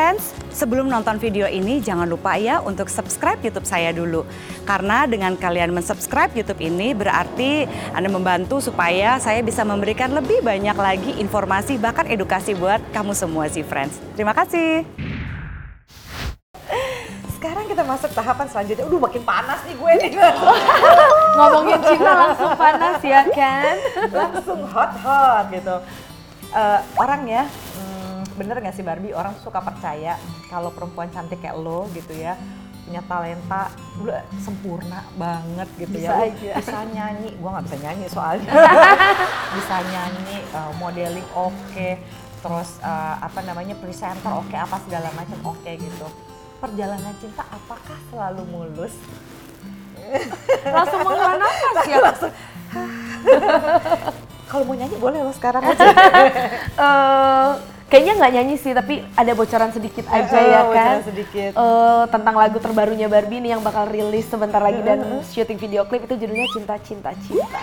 Friends, sebelum nonton video ini jangan lupa ya untuk subscribe YouTube saya dulu. Karena dengan kalian mensubscribe YouTube ini berarti Anda membantu supaya saya bisa memberikan lebih banyak lagi informasi bahkan edukasi buat kamu semua sih friends. Terima kasih. Sekarang kita masuk tahapan selanjutnya. Udah makin panas nih gue nih. Ngomongin cinta langsung panas ya kan? Langsung hot-hot gitu. Eh, orang ya, hmm, bener gak sih Barbie? Orang suka percaya kalau perempuan cantik kayak lo gitu ya punya talenta udah sempurna banget gitu Bisa ya Lu aja. bisa nyanyi. Gua nggak bisa nyanyi soalnya. Bisa nyanyi eh, modeling oke terus eh, apa namanya presenter oke apa segala macam oke gitu. Perjalanan cinta apakah selalu mulus? Langsung mengelola nafas ya. kalau mau nyanyi boleh lo sekarang. Aja Eh, kayaknya nggak nyanyi sih, tapi ada bocoran sedikit aja Eh, ya kan. sedikit. Eh, tentang lagu terbarunya Barbie nih yang bakal rilis sebentar lagi dan syuting video klip itu judulnya Cinta Cinta Cinta.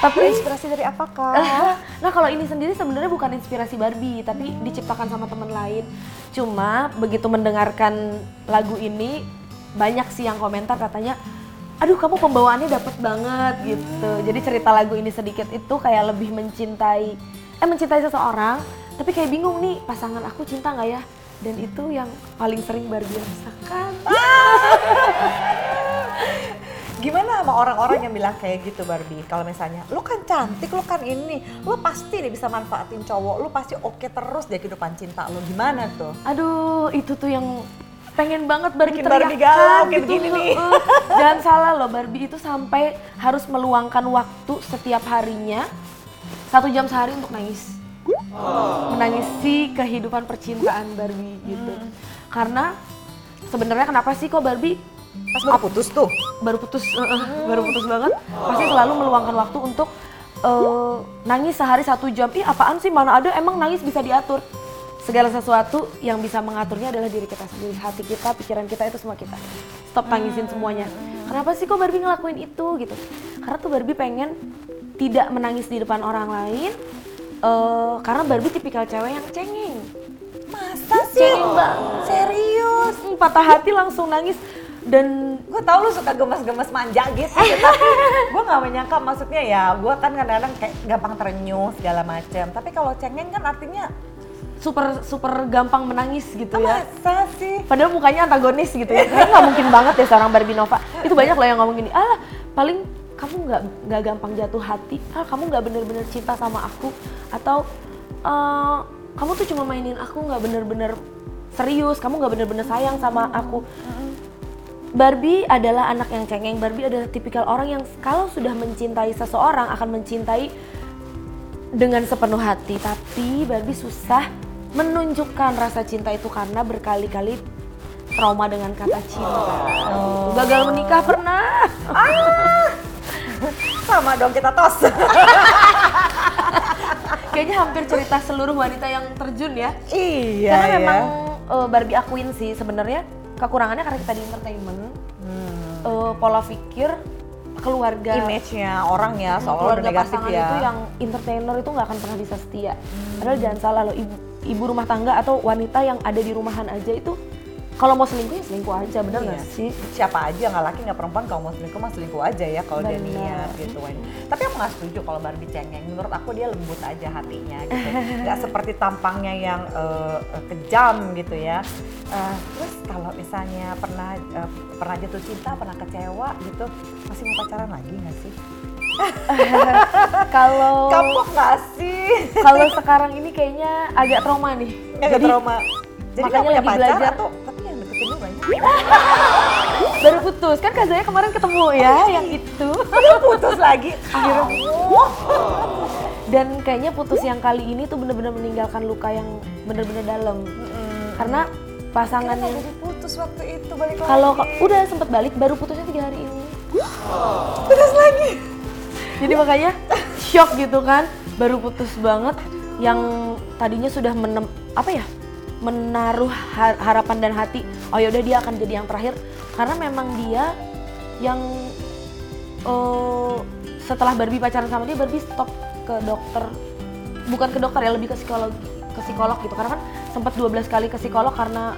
tapi inspirasi dari apakah nah kalau ini sendiri sebenarnya bukan inspirasi Barbie, tapi diciptakan sama teman lain. Cuma begitu mendengarkan lagu ini banyak sih yang komentar katanya, aduh kamu pembawaannya dapet banget gitu. Jadi cerita lagu ini sedikit itu kayak lebih mencintai, eh mencintai seseorang, tapi kayak bingung nih pasangan aku cinta nggak ya? Dan itu yang paling sering Barbie rasakan. Gimana sama orang-orang yang bilang kayak gitu Barbie? Kalau misalnya, lu kan cantik, lu kan ini, lu pasti nih bisa manfaatin cowok, lu pasti oke terus deh kehidupan cinta lu. Gimana tuh? Aduh, itu tuh yang pengen banget Barbie Bikin Barbie teriakkan galau kayak gitu. begini nih. Jangan salah loh, Barbie itu sampai harus meluangkan waktu setiap harinya satu jam sehari untuk nangis. Menangisi kehidupan percintaan Barbie gitu. Karena sebenarnya kenapa sih kok Barbie Pas baru putus tuh. baru putus heeh, baru putus banget. Pasti selalu meluangkan waktu untuk eh, nangis sehari satu jam. Ih apaan sih? Mana ada? Emang nangis bisa diatur. Segala sesuatu yang bisa mengaturnya adalah diri kita sendiri. Hati kita pikiran kita itu semua kita. Stop tangisin semuanya. Kenapa sih kok Barbie ngelakuin itu gitu? Karena tuh Barbie pengen tidak menangis di depan orang lain eh, karena Barbie tipikal cewek yang cengeng Masa sih? cengeng banget Serius? Hmm, patah hati langsung nangis dan Gue tau lu suka gemes-gemes manja gitu, tapi gue gak menyangka maksudnya ya, gue kan kadang-kadang kayak gampang terenyuh segala macem. Tapi kalau cengeng kan artinya, super super gampang menangis gitu ya. masa sih? Padahal mukanya antagonis gitu ya. Kayaknya nggak mungkin banget ya seorang Barbie Nova. Itu banyak loh yang ngomong gini, alah paling kamu nggak nggak gampang jatuh hati, ah kamu nggak bener-bener cinta sama aku, atau eh, kamu tuh cuma mainin aku nggak bener-bener serius, kamu nggak bener-bener sayang sama aku. Barbie adalah anak yang cengeng. Barbie adalah tipikal orang yang kalau sudah mencintai seseorang akan mencintai dengan sepenuh hati. Tapi Barbie susah menunjukkan rasa cinta itu karena berkali-kali trauma dengan kata cinta. Gagal menikah pernah. Sama dong kita tos. Kayaknya hampir cerita seluruh wanita yang terjun ya. iya karena ya. memang eh, Barbie akuin sih sebenarnya kekurangannya karena kita di entertainment. eh, pola pikir keluarga Image-nya orang ya, soalnya udah keluarga negatif pasangan ya. itu yang entertainer itu nggak akan pernah bisa setia. Padahal jangan salah loh ibu, ibu rumah tangga atau wanita yang ada di rumahan aja itu kalau mau selingkuh ya selingkuh aja bener nggak Iya. sih? Siapa aja nggak laki nggak perempuan kalau mau selingkuh mah selingkuh aja ya kalau dia niat gitu Wen. Tapi aku nggak setuju kalau Barbie cengeng. Menurut aku dia lembut aja hatinya gitu. Nggak seperti tampangnya yang eh, kejam gitu ya. Eh, terus kalau misalnya pernah eh, pernah jatuh cinta, pernah kecewa gitu, masih mau pacaran lagi nggak sih? Kalau Kamu nggak sih? kalau sekarang ini kayaknya agak trauma nih. Nggak Jadi trauma. Jadi makanya lagi pacar belajar. atau banyak? baru putus kan Kak Zaya kemarin ketemu ya yang itu. Udah putus lagi. Akhirnya. Dan kayaknya putus yang kali ini tuh bener-bener meninggalkan luka yang bener-bener dalam. Karena pasangan Kenapa yang jadi putus waktu itu balik lagi? kalau udah sempet balik baru putusnya tiga hari ini. putus lagi. Jadi makanya shock gitu kan, baru putus banget yang tadinya sudah menem, apa ya? Menaruh har- harapan dan hati, oh yaudah dia akan jadi yang terakhir karena memang dia yang eh, setelah Barbie pacaran sama dia Barbie stop ke dokter bukan ke dokter ya lebih ke psikolog ke psikolog gitu karena kan sempat 12 kali ke psikolog karena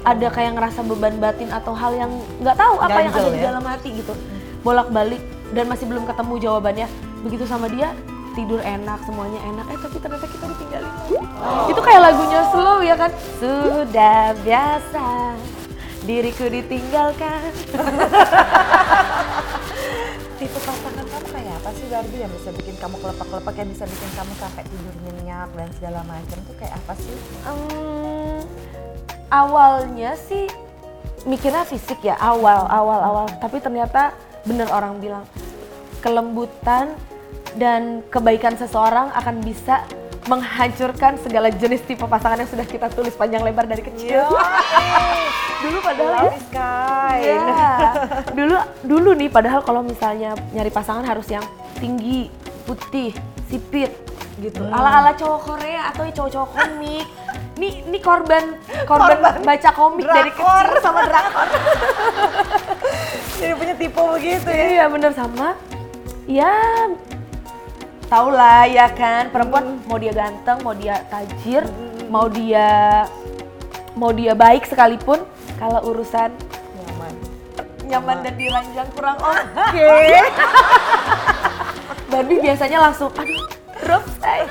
ada kayak ngerasa beban batin atau hal yang nggak tahu apa yang ada Ganjel di ya? dalam hati gitu. Bolak-balik dan masih belum ketemu jawabannya. Begitu sama dia tidur enak, semuanya enak. Eh tapi ternyata kita ditinggalin. Itu kayak lagunya slow ya kan? Sudah biasa diriku ditinggalkan. Tipe pasangan kamu kayak apa sih Barbie yang bisa bikin kamu kelepak-kelepak, yang bisa bikin kamu sampai tidur nyenyak dan segala macam tuh kayak apa sih? Em, awalnya sih mikirnya fisik ya awal awal awal tapi ternyata bener orang bilang kelembutan dan kebaikan seseorang akan bisa menghancurkan segala jenis tipe pasangan yang sudah kita tulis panjang lebar dari kecil. dulu padahal ya. Iya. dulu dulu nih padahal kalau misalnya nyari pasangan harus yang tinggi, putih, sipit gitu. Ala-ala cowok Korea atau cowok-cowok komik. Nih nih korban korban, Korban baca komik dari drakor. kecil sama drakor. Jadi punya tipe begitu ya? Iya bener sama. Ya tau lah ya kan perempuan mau dia ganteng, mau dia tajir, mau dia mau dia baik sekalipun kalau urusan Nyaman. nyaman dan diranjang kurang oke. Barbie biasanya langsung aduh drop say.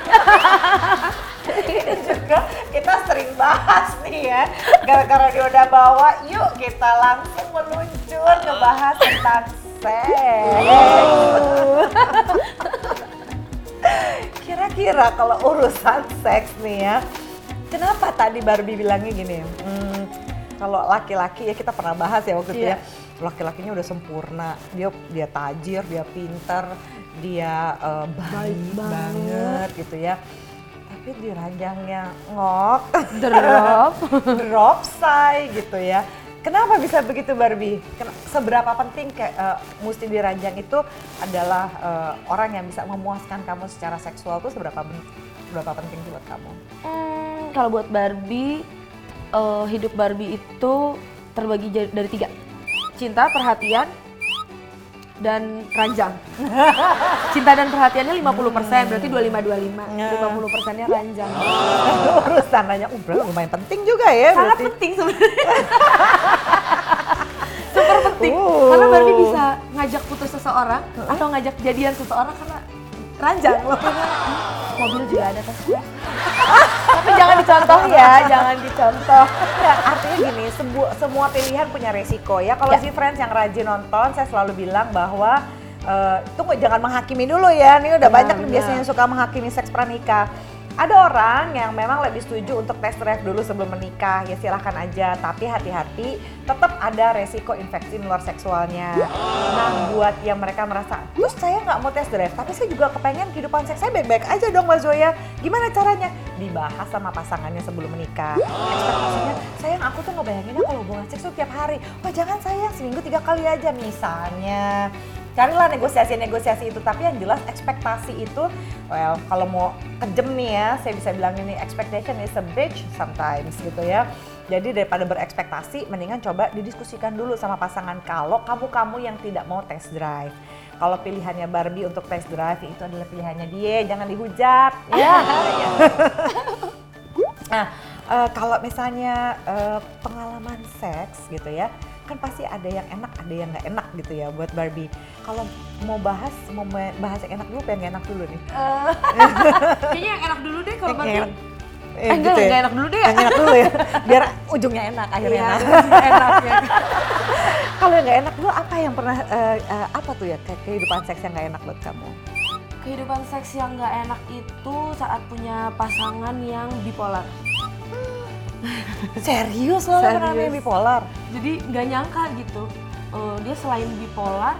juga kita sering bahas nih ya gara-gara dia udah bawa yuk kita langsung meluncur ngebahas tentang seks kira-kira kalau urusan seks nih ya kenapa tadi Barbie bilangnya gini? Hmm, kalau laki-laki ya kita pernah bahas ya waktu itu Iya. ya laki-lakinya udah sempurna dia dia tajir dia pinter dia eh, baik, banget gitu ya. Tapi di ranjangnya ngok. Drop. drop say gitu ya. Kenapa bisa begitu Barbie? Ken- seberapa penting kayak eh, mesti diranjang itu adalah eh, orang yang bisa memuaskan kamu secara seksual tuh seberapa seberapa penting sih buat kamu Hmm, kalau buat Barbie, eh, hidup Barbie itu terbagi dari tiga. Cinta, perhatian, dan ranjang. Cinta dan perhatiannya 50%, berarti 25-25. Ya. 50 persennya ranjang. urusan nanya uh, lumayan penting juga ya Sangat berarti. penting sebenarnya. Penting. Uh. Karena Barbie bisa ngajak putus seseorang atau ngajak jadian seseorang karena ranjang loh. Mobil juga ada tesnya. Tapi jangan dicontoh ya, jangan dicontoh. Ya, artinya gini, sebu- semua pilihan punya resiko ya. Kalau Ya. si friends yang rajin nonton, saya selalu bilang bahwa eh, tunggu jangan menghakimi dulu ya. Ini udah Benar, banyak benar. biasanya yang suka menghakimi seks pranikah. Ada orang yang memang lebih setuju untuk test drive dulu sebelum menikah, ya silahkan aja. Tapi hati-hati, tetap ada resiko infeksi luar seksualnya. Nah, buat yang mereka merasa, terus saya nggak mau test drive, tapi saya juga kepengen kehidupan seks saya baik-baik aja dong Mbak Zoya. Gimana caranya? Dibahas sama pasangannya sebelum menikah. Ekspektasinya, sayang aku tuh ngebayanginnya kalau hubungan seks tuh tiap hari. Wah jangan sayang, seminggu tiga kali aja misalnya. Carilah negosiasi-negosiasi itu, tapi yang jelas ekspektasi itu, well kalau mau kejem nih ya, saya bisa bilang ini expectation is a bitch sometimes gitu ya. Jadi daripada berekspektasi, mendingan coba didiskusikan dulu sama pasangan kalau kamu-kamu yang tidak mau test drive. Kalau pilihannya Barbie untuk test drive itu adalah pilihannya dia, jangan dihujat. Ya. Nah, eh, kalau misalnya eh, pengalaman seks gitu ya, kan pasti ada yang enak, ada yang nggak enak gitu ya buat Barbie. Kalau mau bahas, mau bahas yang enak dulu, pengen yang enak dulu nih. Kayaknya yang enak dulu deh kalau Barbie. enak. Eh, enggak, enggak enak dulu deh ya. Yang enak dulu ya, biar ujungnya enak, akhirnya Iya, enak. enak ya. Kalau yang nggak enak dulu, apa yang pernah, eh, eh, apa tuh ya ke- kehidupan seks yang nggak enak buat kamu? Kehidupan seks yang nggak enak itu saat punya pasangan yang bipolar. Serius loh, Serius. namanya bipolar? Jadi nggak nyangka gitu. Eh, dia selain bipolar,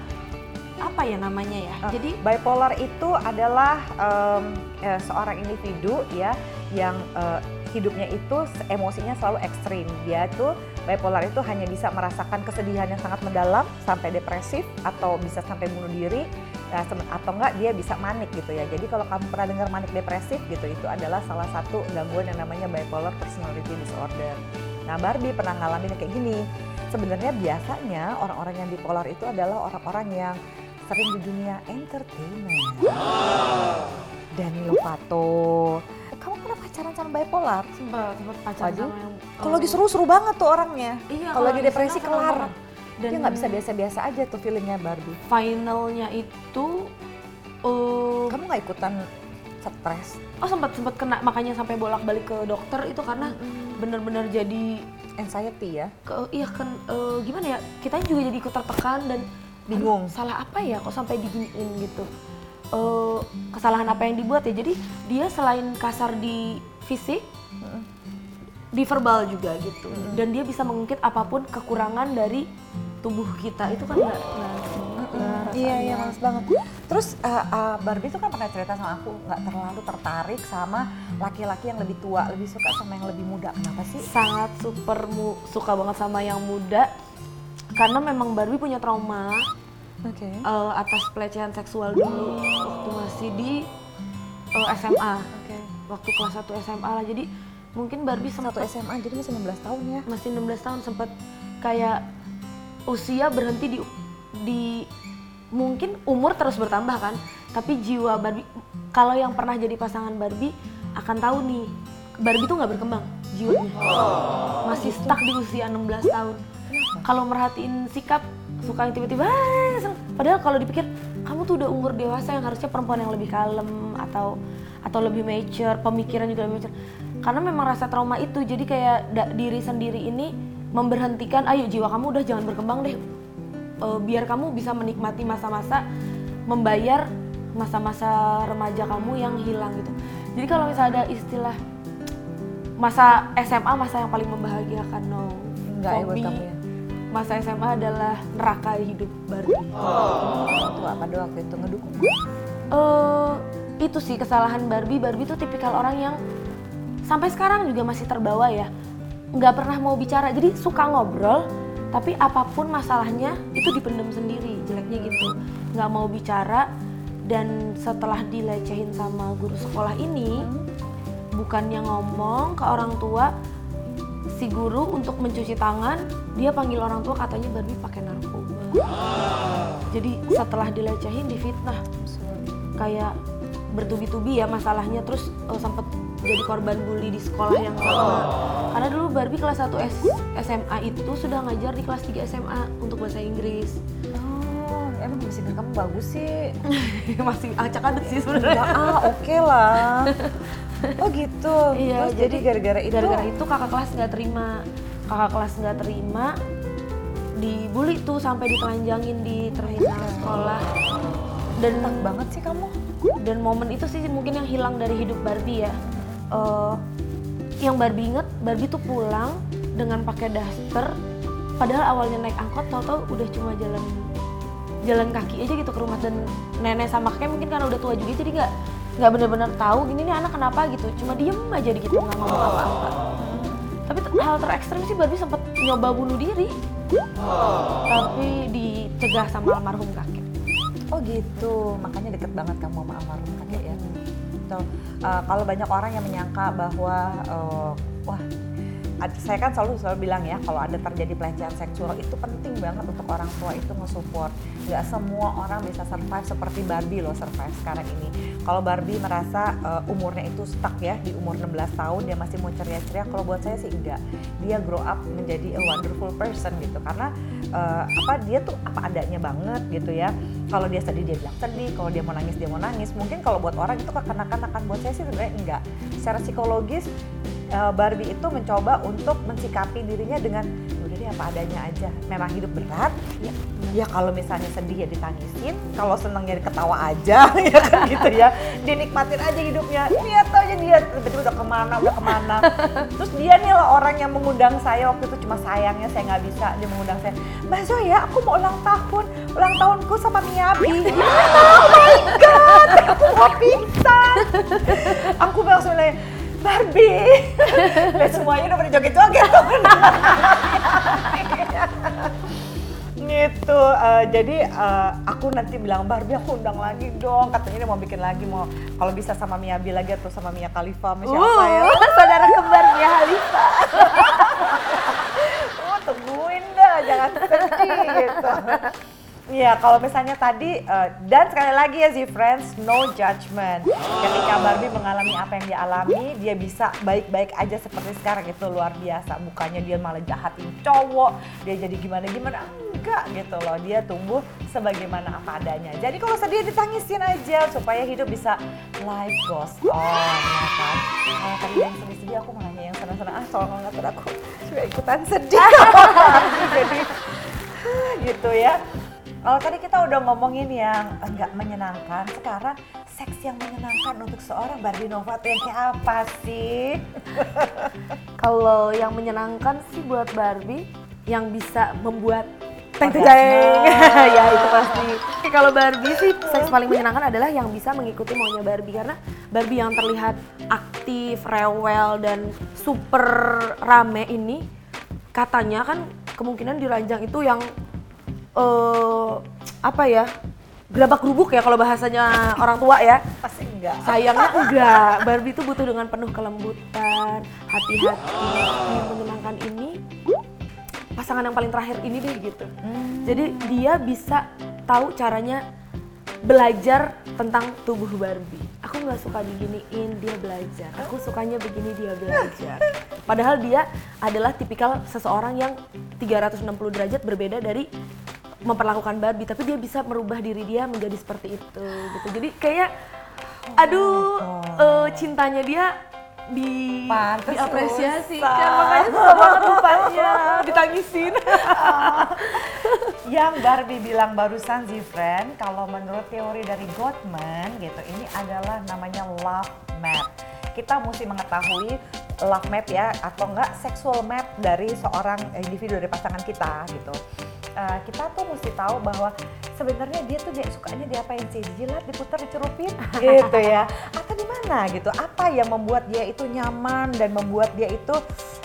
apa ya namanya ya? Ah, Jadi bipolar itu adalah em, eh, seorang individu ya yang eh, hidupnya itu emosinya selalu ekstrim. Dia tuh bipolar itu hanya bisa merasakan kesedihan yang sangat mendalam sampai depresif atau bisa sampai bunuh diri sem- atau enggak dia bisa manik gitu ya. Jadi kalau kamu pernah dengar manik depresif gitu itu adalah salah satu gangguan yang namanya bipolar personality disorder. Nah Barbie pernah ngalamin kayak gini. Sebenarnya biasanya orang-orang yang bipolar itu adalah orang-orang yang sering di dunia entertainment. Dani Lovato. Kamu pernah pacaran sama bipolar? Sempat sempat pacaran Waduh. sama yang Kalau eh, lagi seru-seru banget tuh orangnya. Iya, Kalau lagi depresi kelar. banget. Dia Dan nggak bisa biasa-biasa aja tuh feelingnya Barbie. finalnya itu eh Kamu nggak ikutan stres? oh sempat sempat kena makanya sampai bolak-balik ke dokter itu karena bener-bener jadi Anxiety ya? ke iya kan eh, gimana ya kita juga jadi ikut tertekan dan Bingung. salah apa ya kok sampai diginiin gitu Eh, kesalahan apa yang dibuat ya jadi dia selain kasar di fisik di verbal juga gitu dan dia bisa mengungkit apa pun kekurangan dari tubuh kita itu kan nggak Iya iya males banget. Terus uh, uh, Barbie tuh kan pernah cerita sama aku nggak terlalu tertarik sama laki-laki yang lebih tua, lebih suka sama yang lebih muda. Kenapa sih? sangat super mu- suka banget sama yang muda karena memang Barbie punya trauma Oke. eh, atas pelecehan seksual dulu waktu masih di eh, SMA Oke. waktu kelas 1 SMA lah jadi mungkin Barbie sempat SMA jadi masih 16 tahun ya. masih 16 tahun sempat kayak usia berhenti di di mungkin umur terus bertambah kan. Tapi jiwa Barbie kalau yang pernah jadi pasangan Barbie akan tahu nih Barbie tuh nggak berkembang jiwanya. Masih stuck di usia 16 tahun. Kalau merhatiin sikap suka yang tiba-tiba "Ah," seneng." padahal kalau dipikir kamu tuh udah umur dewasa yang harusnya perempuan yang lebih kalem atau atau lebih mature pemikiran juga lebih mature. Karena memang rasa trauma itu jadi kayak da- diri sendiri ini memberhentikan ayo jiwa kamu udah jangan berkembang deh Eh, biar kamu bisa menikmati masa-masa membayar masa-masa remaja kamu yang hilang gitu jadi kalau misalnya ada istilah masa SMA masa yang paling membahagiakan no Enggak ya For buat me, kamu ya. masa SMA adalah neraka hidup Barbie Itu apa doang waktu itu ngedukung? eh itu sih kesalahan Barbie. Barbie tuh tipikal orang yang sampai sekarang juga masih terbawa ya. Nggak pernah mau bicara. Jadi suka ngobrol, tapi apa pun masalahnya itu dipendam sendiri. Jeleknya gitu. Nggak mau bicara dan setelah dilecehin sama guru sekolah ini, bukannya ngomong ke orang tua, si guru untuk mencuci tangan, dia panggil orang tua katanya Barbie pakai narkoba. Jadi setelah dilecehin difitnah kayak bertubi-tubi ya masalahnya terus eh, sempet jadi korban bully di sekolah yang sama. Karena dulu Barbie kelas 1 S- SMA itu sudah ngajar di kelas 3 SMA untuk bahasa Inggris. Oh, emang musik kamu bagus sih. Masih acak adut sih Ya, sebenarnya. ah, oke lah. Oh gitu. Iya, Terus jadi gara-gara itu. gara-gara itu kakak kelas nggak terima. Kakak kelas nggak terima dibully tuh sampai ditelanjangin di terminal sekolah. Dan enak banget sih kamu. Dan momen itu sih mungkin yang hilang dari hidup Barbie ya. Eh, yang Barbie inget Barbie tuh pulang dengan pakai daster padahal awalnya naik angkot tahu-tahu udah cuma jalan jalan kaki aja gitu ke rumah. Dan nenek sama kakek mungkin karena udah tua juga jadi nggak nggak benar-benar tahu gini nih anak kenapa? gitu. Cuma diem aja gitu nggak ngomong apa-apa. Tapi hal terekstrim sih Barbie sempat nyoba bunuh diri. Tapi dicegah sama almarhum kakek Oh gitu, makanya deket banget kamu sama almarhum kakek ya. Tuh, uh, kalau banyak orang yang menyangka bahwa uh, wah saya kan selalu selalu bilang ya kalau ada terjadi pelecehan seksual itu penting banget untuk orang tua itu nge-support. Gak semua orang bisa survive seperti Barbie loh survive sekarang ini. Kalau Barbie merasa uh, umurnya itu stuck ya di umur 16 tahun dia masih mau ceria-ceria. Kalau buat saya sih enggak. Dia grow up menjadi a wonderful person gitu karena uh, apa dia tuh apa adanya banget gitu ya. Kalau dia sedih dia bilang sedih, kalau dia mau nangis dia mau nangis. Mungkin kalau buat orang itu kekanak-kanakan buat saya sih sebenarnya enggak. Secara psikologis uh, Barbie itu mencoba untuk mensikapi dirinya dengan apa adanya aja. Memang hidup berat, ya, ya kalau misalnya sedih ya ditangisin, kalau senengnya ketawa aja, ya kan gitu ya. Dinikmatin aja hidupnya. Lihat aja dia tiba-tiba udah ke mana, udah ke mana. Terus dia nih lah orang yang mengundang saya waktu itu cuma sayangnya saya nggak bisa dia mengundang saya. Mbak Zoya, aku mau ulang tahun, ulang tahunku sama Miyabi. oh my god, aku mau pingsan. aku bilang, Barbie, dan semuanya udah pada joget-joget. Tuh. gitu eh, jadi eh, aku nanti bilang Barbie aku undang lagi dong. Katanya dia mau bikin lagi mau kalau bisa sama Miyabi lagi atau sama Mia Khalifa sama siapa ya. Uh, saudara kembar Mia Khalifa. Oh tungguin dah jangan sedih gitu Iya, kalau misalnya tadi eh, dan sekali lagi ya Z friends, no judgment. Ketika Barbie mengalami apa yang dia alami, dia bisa baik-baik aja seperti sekarang itu luar biasa. Bukannya dia malah jahatin cowok, dia jadi gimana-gimana enggak gitu loh. Dia tumbuh sebagaimana apa adanya. Jadi kalau sedih ditangisin aja supaya hidup bisa life goes on, ya kan. Kalau tadi yang sedih-sedih aku mau nanya yang senang-senang, ah tolong ngatur aku juga ikutan sedih. Jadi gitu ya. Kalau tadi kita udah ngomongin yang enggak menyenangkan, sekarang seks yang menyenangkan untuk seorang Barbie Nova tuh yang kayak apa sih? Kalau yang menyenangkan sih buat Barbie yang bisa membuat teng teng ya itu pasti. Kalau Barbie sih seks paling menyenangkan adalah yang bisa mengikuti maunya Barbie karena Barbie yang terlihat aktif, rewel dan super rame ini katanya kan kemungkinan di ranjang itu yang eh apa ya? Gerabak gerubuk ya kalau bahasanya orang tua ya. Pasti enggak. sayangnya enggak. Barbie itu butuh dengan penuh kelembutan hati-hati yang menyenangkan ini. Pasangan yang paling terakhir ini deh gitu. Jadi dia bisa tahu caranya belajar tentang tubuh Barbie. Aku nggak suka diginiin dia belajar. Aku sukanya begini dia belajar. Padahal dia adalah tipikal seseorang yang 360 derajat berbeda dari memperlakukan Barbie tapi dia bisa merubah diri dia menjadi seperti itu gitu jadi kayak aduh eh, cintanya dia di Pantes diapresiasikan susah. makanya susah banget lupanya ditangisin Yang Barbie bilang barusan Zifren, kalau menurut teori dari Gottman gitu, ini adalah namanya love map. Kita mesti mengetahui love map ya atau enggak sexual map dari seorang individu dari pasangan kita gitu. Eh, kita tuh mesti tahu bahwa sebenarnya dia tuh dia sukanya diapain sih? Jilat diputar dicerupin? Gitu ya. Atau di mana gitu? Apa yang membuat dia itu nyaman dan membuat dia itu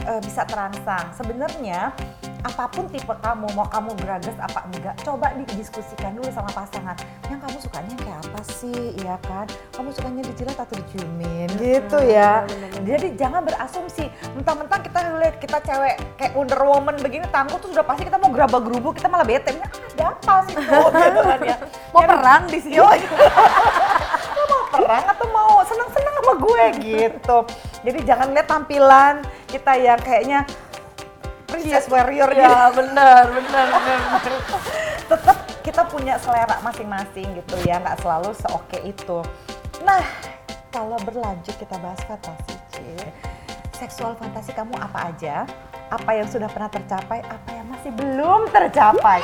eh, bisa terangsang? Sebenarnya apa pun tipe kamu mau kamu geragas apa enggak coba didiskusikan dulu sama pasangan. Yang kamu sukanya kayak apa sih? Ya kan? Kamu sukanya dijilat atau diciumin? Gitu ya. jadi jangan berasumsi. Mentang-mentang kita lihat kita cewek kayak Wonder Woman begini tangguh tuh sudah pasti kita mau gerabak gerubuk kita malah bete. Ini ada apa sih tuh gitu kan ya. Mau perang di sini? Mau perang atau mau seneng-seneng sama gue gitu. Jadi jangan lihat tampilan kita yang kayaknya princess warrior gitu. ya benar benar benar Tetap kita punya selera masing-masing gitu ya, nggak selalu seoke itu. Nah, kalau berlanjut kita bahas fantasi, Ci. Seksual fantasi kamu apa aja? Apa yang sudah pernah tercapai? Apa yang masih belum tercapai?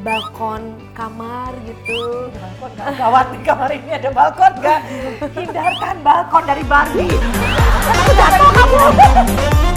Balkon kamar gitu. Balkon gawat di kamar ini ada balkon nggak? Hindarkan balkon dari Barbie. Jatuh kamu